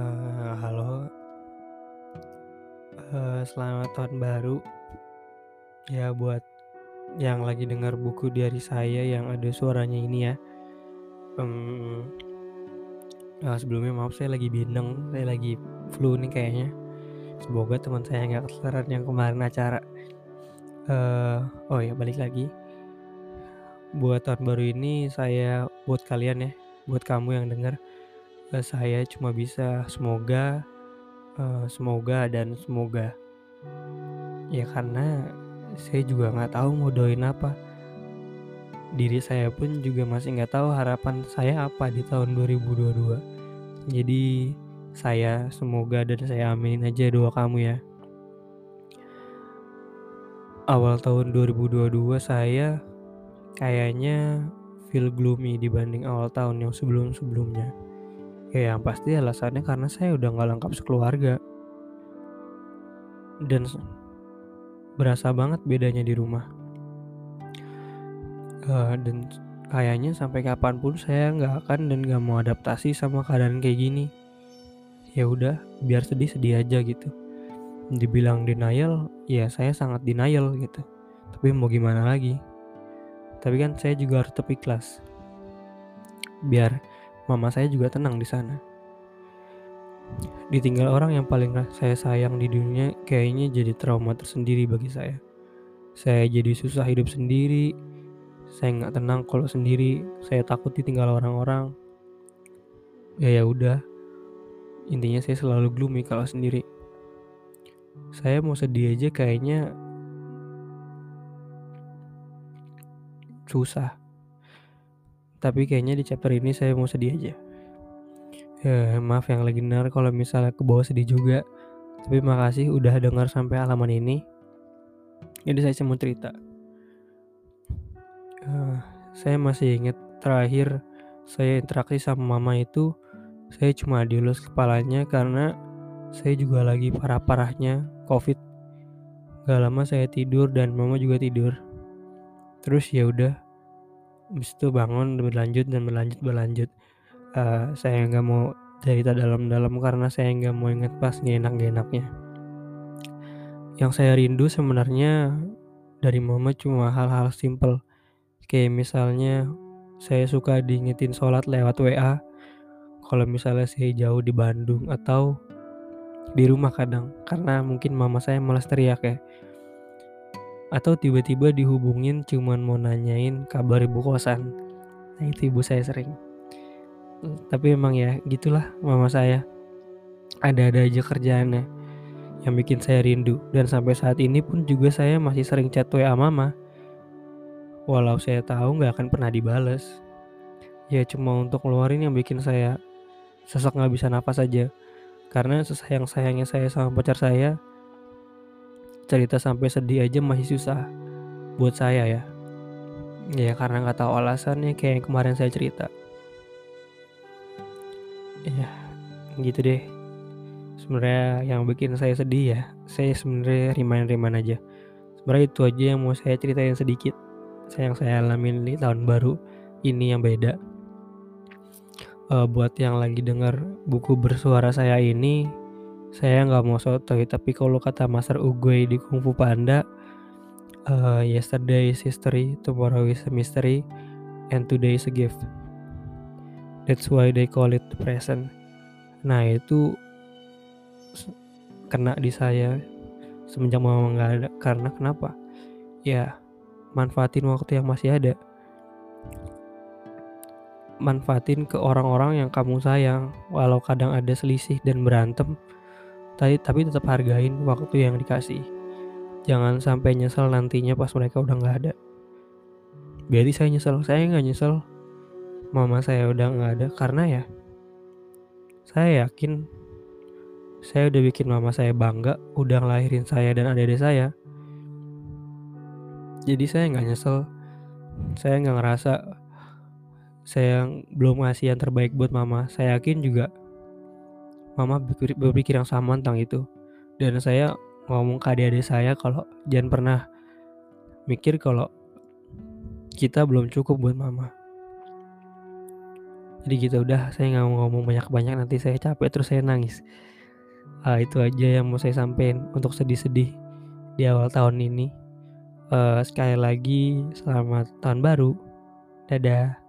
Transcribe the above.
Uh, halo, uh, selamat tahun baru ya buat yang lagi dengar buku dari saya yang ada suaranya ini ya. Um, nah sebelumnya maaf saya lagi bindeng, saya lagi flu nih kayaknya. Semoga teman saya nggak ketularan yang kemarin acara. Uh, oh ya balik lagi. Buat tahun baru ini saya buat kalian ya, buat kamu yang dengar saya cuma bisa semoga, eee, semoga dan semoga. Ya karena saya juga nggak tahu mau doain apa. Diri saya pun juga masih nggak tahu harapan saya apa di tahun 2022. Jadi saya semoga dan saya aminin aja doa kamu ya. Awal tahun 2022 saya kayaknya feel gloomy dibanding awal tahun yang sebelum-sebelumnya. Ya yang pasti alasannya karena saya udah nggak lengkap sekeluarga. Dan berasa banget bedanya di rumah. Eee, dan kayaknya sampai kapan pun saya nggak akan dan nggak mau adaptasi sama keadaan kayak gini. Ya udah, biar sedih, sedih aja gitu. Dibilang denial, ya saya sangat denial gitu. Tapi mau gimana lagi. Tapi kan saya juga harus tetap ikhlas. Biar mama saya juga tenang di sana. Ditinggal orang yang paling saya sayang di dunia kayaknya jadi trauma tersendiri bagi saya. Saya jadi susah hidup sendiri, saya nggak tenang kalau sendiri, saya takut ditinggal orang-orang. Ya ya udah, intinya saya selalu gloomy kalau sendiri. Saya mau sedih aja kayaknya susah. Tapi kayaknya di chapter ini saya mau sedih aja. Ya, maaf yang lagi denger kalau misalnya kebawa sedih juga. Tapi makasih udah dengar sampai halaman ini. Jadi saya cuma cerita. Eee, saya masih ingat terakhir saya interaksi sama mama itu, saya cuma dielus kepalanya karena saya juga lagi parah-parahnya Covid. Gak lama saya tidur dan mama juga tidur. Terus ya udah, habis itu bangun berlanjut dan berlanjut berlanjut. Eee, saya nggak mau cerita dalam-dalam karena saya nggak mau inget pas enak-nggak enaknya. Yang saya rindu sebenarnya dari mama cuma hal-hal simpel. Kayak misalnya saya suka diingetin sholat lewat WA. Kalau misalnya saya jauh di Bandung atau di rumah kadang, karena mungkin mama saya malas teriak ya. Atau tiba-tiba dihubungin cuman mau nanyain kabar ibu kosan. Nah itu ibu saya sering. Tapi emang ya gitulah mama saya. Ada-ada aja kerjaannya yang bikin saya rindu dan sampai saat ini pun juga saya masih sering chat WA mama. Walau saya tahu nggak akan pernah dibales. Ya cuma untuk ngeluarin yang bikin saya sesak nggak bisa nafas aja. Karena sesayang-sayangnya saya sama pacar saya, cerita sampai sedih aja masih susah buat saya ya. Ya karena nggak tahu alasannya kayak yang kemarin saya cerita. Ya, gitu deh. Sebenarnya yang bikin saya sedih ya, saya sebenarnya remind-remind aja. Sebenarnya itu aja yang mau saya ceritain sedikit. Saya yang saya alamin di tahun baru ini yang beda. Eee, buat yang lagi dengar buku bersuara saya ini, saya nggak mau sotoy, tapi kalau kata Master Oogway di Kung Fu Panda, eee, yesterday is history, tomorrow is a mystery, and today is a gift. That's why they call it the present. Nah itu kena di saya semenjak mama nggak ada. Karena kenapa? Ya manfaatin waktu yang masih ada. Manfaatin ke orang-orang yang kamu sayang, walau kadang ada selisih dan berantem, tapi tapi tetap hargain waktu yang dikasih. Jangan sampai nyesel nantinya pas mereka udah nggak ada. Berarti saya nyesel, saya nggak nyesel mama saya udah nggak ada karena ya saya yakin saya udah bikin mama saya bangga udah ngelahirin saya dan adik-adik saya. Jadi saya nggak nyesel, saya nggak ngerasa saya belum ngasih yang terbaik buat mama. Saya yakin juga mama berpikir berpikir yang sama tentang itu. Dan saya ngomong ke adik-adik saya kalau jangan pernah mikir kalau kita belum cukup buat mama. Jadi gitu udah saya nggak mau ngomong banyak-banyak nanti saya capek terus saya nangis. Eee, itu aja yang mau saya sampein untuk sedih-sedih di awal tahun ini. Eee, sekali lagi selamat tahun baru. Dadah.